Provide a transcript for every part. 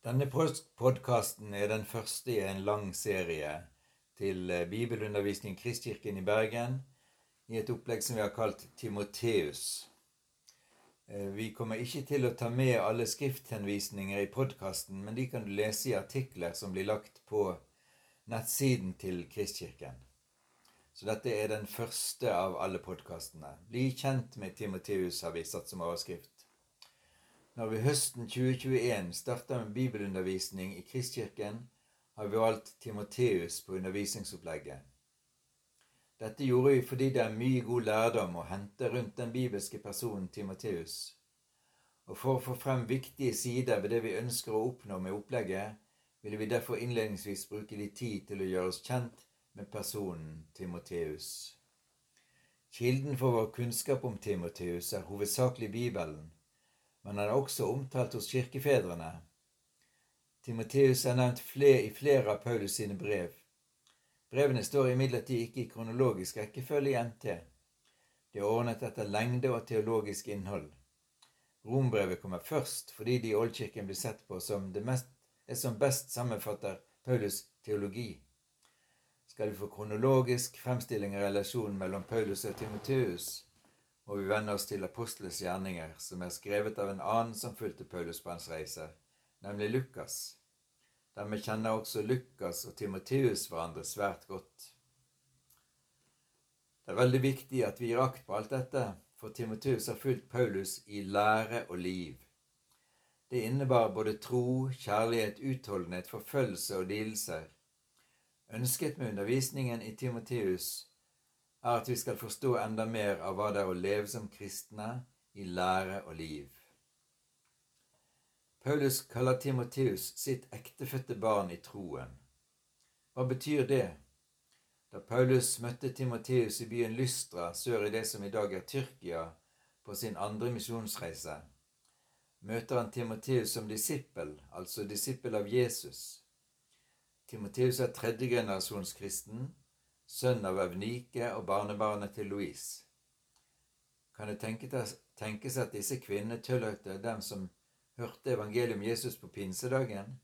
Denne podkasten er den første i en lang serie til eh, bibelundervisning i Kristkirken i Bergen i et opplegg som vi har kalt Timoteus. Eh, vi kommer ikke til å ta med alle skrifthenvisninger i podkasten, men de kan du lese i artikler som blir lagt på nettsiden til Kristkirken. Så dette er den første av alle podkastene. Bli kjent med Timoteus, har vi satt som overskrift. Når vi høsten 2021 starter med bibelundervisning i Kristkirken, har vi valgt Timoteus på undervisningsopplegget. Dette gjorde vi fordi det er mye god lærdom å hente rundt den bibelske personen Timoteus. Og for å få frem viktige sider ved det vi ønsker å oppnå med opplegget, ville vi derfor innledningsvis bruke litt tid til å gjøre oss kjent med personen Timoteus. Kilden for vår kunnskap om Timoteus er hovedsakelig Bibelen men han er også omtalt hos kirkefedrene. Timoteus er nevnt flere i flere av Paulus sine brev. Brevene står imidlertid ikke i kronologisk rekkefølge i NT. De er ordnet etter lengde og teologisk innhold. Rombrevet kommer først fordi det i Oldkirken blir sett på som det, mest, det som best sammenfatter Paulus teologi. Skal vi få kronologisk fremstilling av relasjonen mellom Paulus og Timoteus, må vi vende oss til apostles gjerninger, som er skrevet av en annen som fulgte Paulus på hans reise, nemlig Lukas. Dermed kjenner også Lukas og Timoteus hverandre svært godt. Det er veldig viktig at vi gir akt på alt dette, for Timoteus har fulgt Paulus i lære og liv. Det innebar både tro, kjærlighet, utholdenhet, forfølgelse og lidelser. Ønsket med undervisningen i Timoteus er at vi skal forstå enda mer av hva det er å leve som kristne i lære og liv. Paulus kaller Timoteus sitt ektefødte barn i troen. Hva betyr det? Da Paulus møtte Timoteus i byen Lystra sør i det som i dag er Tyrkia, på sin andre misjonsreise, møter han Timoteus som disippel, altså disippel av Jesus. Timoteus er tredjegenerasjonskristen, kristen sønn av Evnike og barnebarnet til Louise. Kan det tenkes at disse kvinnene tilhørte dem som hørte evangeliet om Jesus på pinsedagen,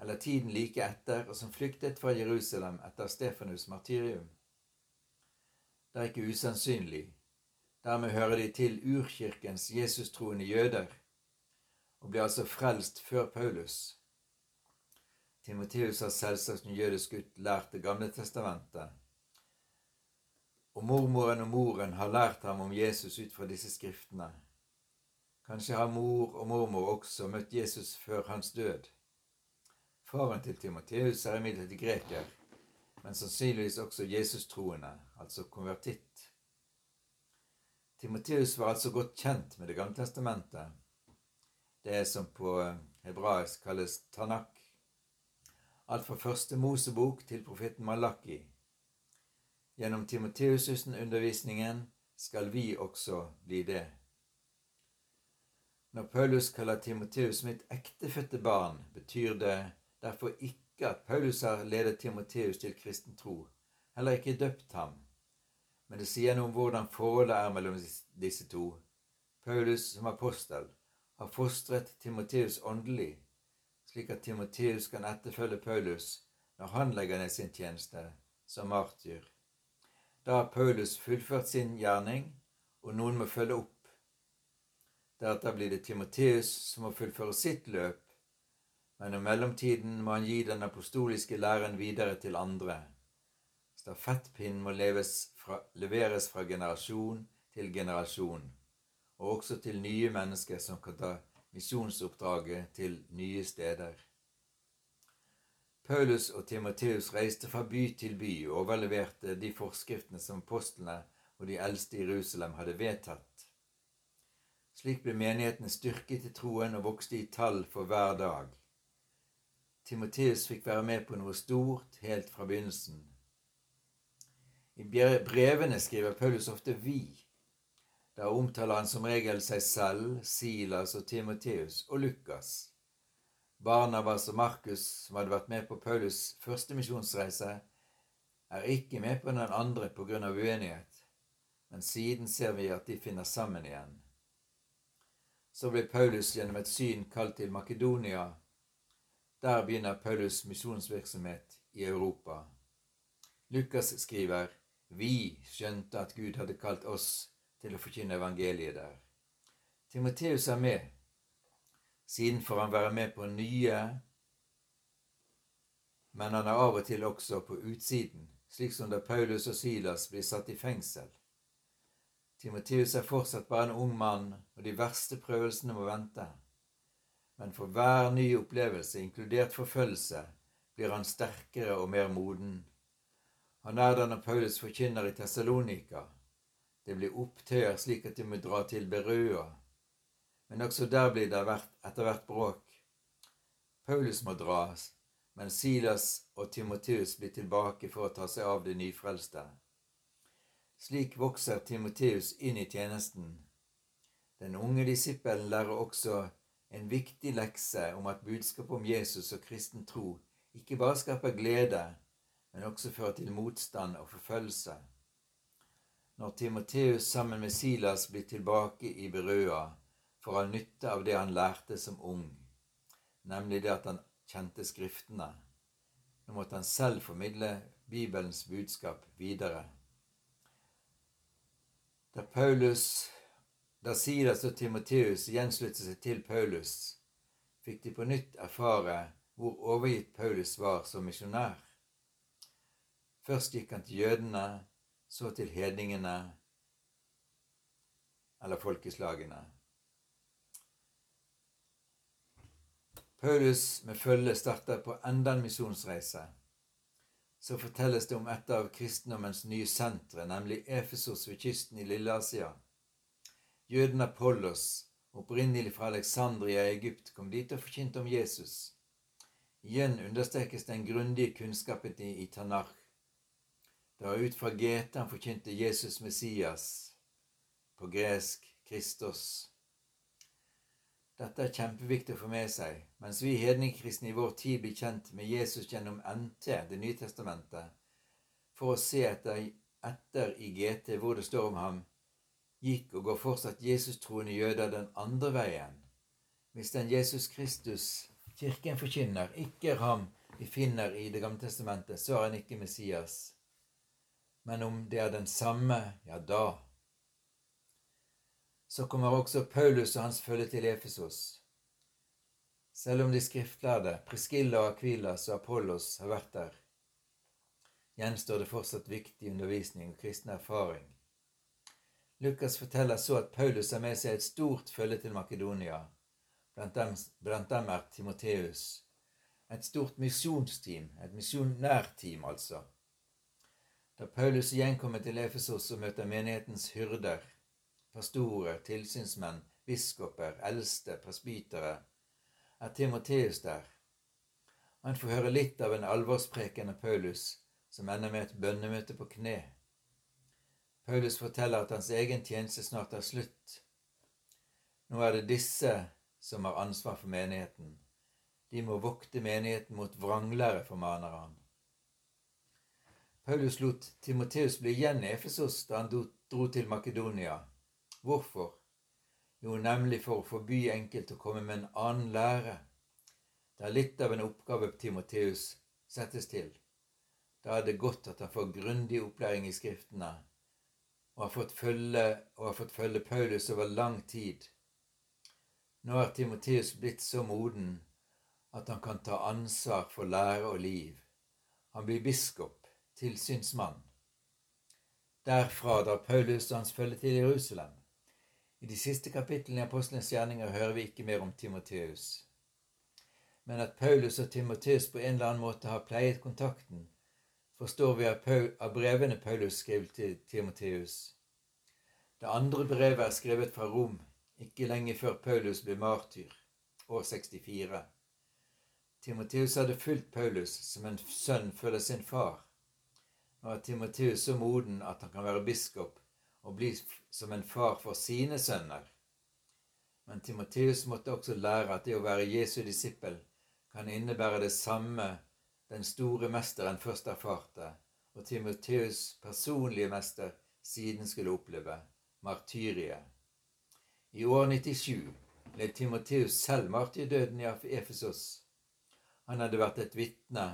eller tiden like etter, og som flyktet fra Jerusalem etter Stefanus' martyrium? Det er ikke usannsynlig. Dermed hører de til urkirkens Jesus-troende jøder, og blir altså frelst før Paulus. Timoteus har selvsagt som jødisk gutt lært Det gamle testamentet, og mormoren og moren har lært ham om Jesus ut fra disse skriftene. Kanskje har mor og mormor også møtt Jesus før hans død. Faren til Timoteus er imidlertid greker, men sannsynligvis også Jesus-troende, altså konvertitt. Timoteus var altså godt kjent med Det gamle testamentet, det som på hebraisk kalles Tanak, alt fra første Mosebok til profeten Malaki. Gjennom Timoteus-undervisningen skal vi også bli det. Når Paulus kaller Timoteus mitt ektefødte barn, betyr det derfor ikke at Paulus har ledet Timoteus til kristen tro, heller ikke døpt ham. Men det sier noe om hvordan forholdet er mellom disse to. Paulus som apostel har fostret Timoteus åndelig, slik at Timoteus kan etterfølge Paulus når han legger ned sin tjeneste som martyr. Da har Paulus fullført sin gjerning, og noen må følge opp. Deretter blir det Timoteus som må fullføre sitt løp, men i mellomtiden må han gi den apostoliske læren videre til andre. Stafettpinnen må fra, leveres fra generasjon til generasjon, og også til nye mennesker som kan ta misjonsoppdraget til nye steder. Paulus og Timoteus reiste fra by til by og overleverte de forskriftene som apostlene og de eldste i Jerusalem hadde vedtatt. Slik ble menigheten styrket i troen og vokste i tall for hver dag. Timoteus fikk være med på noe stort helt fra begynnelsen. I brevene skriver Paulus ofte 'vi'. Da omtaler han som regel seg selv, Silas og Timoteus og Lukas. Barnabas og Markus, som hadde vært med på Paulus' første misjonsreise, er ikke med på den andre på grunn av uenighet, men siden ser vi at de finner sammen igjen. Så ble Paulus gjennom et syn kalt til Makedonia, Der begynner Paulus' misjonsvirksomhet i Europa. Lukas skriver vi skjønte at Gud hadde kalt oss til å forkynne evangeliet der. Timoteus er med. Siden får han være med på nye, men han er av og til også på utsiden, slik som da Paulus og Silas blir satt i fengsel. Timoteus er fortsatt bare en ung mann, og de verste prøvelsene må vente. Men for hver ny opplevelse, inkludert forfølgelse, blir han sterkere og mer moden. Han er der når Paulus forkynner i Tessalonika. Det blir opptøyer slik at de må dra til Berøa. Men også der blir det etter hvert bråk. Paulus må dras, men Silas og Timoteus blir tilbake for å ta seg av det nyfrelste. Slik vokser Timoteus inn i tjenesten. Den unge disippelen lærer også en viktig lekse om at budskapet om Jesus og kristen tro ikke bare skaper glede, men også fører til motstand og forfølgelse. Når Timoteus sammen med Silas blir tilbake i Berøa, får ha nytte av det han lærte som ung, nemlig det at han kjente Skriftene. Nå måtte han selv formidle Bibelens budskap videre. Da Paulus, da Silas og Timoteus gjensluttet seg til Paulus, fikk de på nytt erfare hvor overgitt Paulus var som misjonær. Først gikk han til jødene, så til hedningene, eller folkeslagene. Paulus med følge starter på enda en misjonsreise. Så fortelles det om et av kristendommens nye sentre, nemlig Efesos ved kysten i Lille-Asia. Jøden Apollos, opprinnelig fra Alexandria i Egypt, kom dit og forkynte om Jesus. Igjen understrekes den grundige kunnskapen i Tanakh. Det var ut fra GT han forkynte Jesus Messias, på gresk Kristos. Dette er kjempeviktig å få med seg. Mens vi hedningkristne i vår tid blir kjent med Jesus gjennom NT, Det nye testamentet, for å se etter, etter i GT hvor det står om ham, gikk og går fortsatt Jesus-troende jøder den andre veien. Hvis den Jesus Kristus Kirken forkynner, ikke er ham vi finner i Det gamle testamentet, så er han ikke Messias. Men om det er den samme, ja da så kommer også Paulus og hans følge til Efesos. Selv om de skriftlærde, og Akvilas og Apollos, har vært der, gjenstår det fortsatt viktig undervisning og kristen erfaring. Lukas forteller så at Paulus har med seg et stort følge til Makedonia. Blant dem, blant dem er Timoteus. Et stort misjonsteam, et misjonærteam altså. Da Paulus igjen kommer til Efesos og møter menighetens hyrder, pastorer, tilsynsmenn, biskoper, eldste, presbytere, er Timoteus der. Han får høre litt av en alvorspreken av Paulus, som ender med et bønnemøte på kne. Paulus forteller at hans egen tjeneste snart er slutt. Nå er det disse som har ansvar for menigheten. De må vokte menigheten mot vranglære, formaner han. Paulus lot Timoteus bli igjen i Efesos da han dro til Makedonia. Hvorfor? Jo, nemlig for å forby enkelte å komme med en annen lære. Det er litt av en oppgave Timoteus settes til. Da er det godt at han får grundig opplæring i Skriftene og har fått følge, og har fått følge Paulus over lang tid. Nå er Timoteus blitt så moden at han kan ta ansvar for lære og liv. Han blir biskop, tilsynsmann. Derfra drar Paulus og hans følge til Jerusalem. I de siste kapitlene i Apostlenes gjerninger hører vi ikke mer om Timoteus. Men at Paulus og Timoteus på en eller annen måte har pleiet kontakten, forstår vi av brevene Paulus skrev til Timoteus. Det andre brevet er skrevet fra Rom, ikke lenge før Paulus ble martyr, år 64. Timoteus hadde fulgt Paulus som en sønn følger sin far. Nå er Timoteus så moden at han kan være biskop og bli som en far for sine sønner. Men Timoteus måtte også lære at det å være Jesu disippel kan innebære det samme den store mesteren først erfarte, og Timoteus' personlige mester siden skulle oppleve, martyriet. I år 97 ble Timoteus selv martyrdøden i Efesos. Han hadde vært et vitne,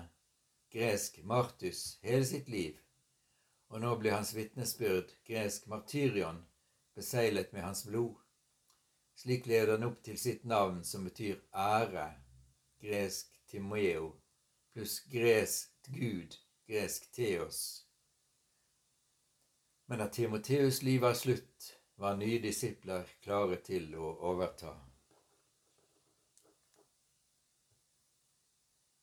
gresk martus, hele sitt liv, og nå ble hans vitnesbyrd, gresk martyrion, beseglet med hans blod. Slik leder han opp til sitt navn, som betyr ære, gresk timeo, pluss gresk Gud, gresk teos. Men at Timoteus' liv var slutt, var nye disipler klare til å overta.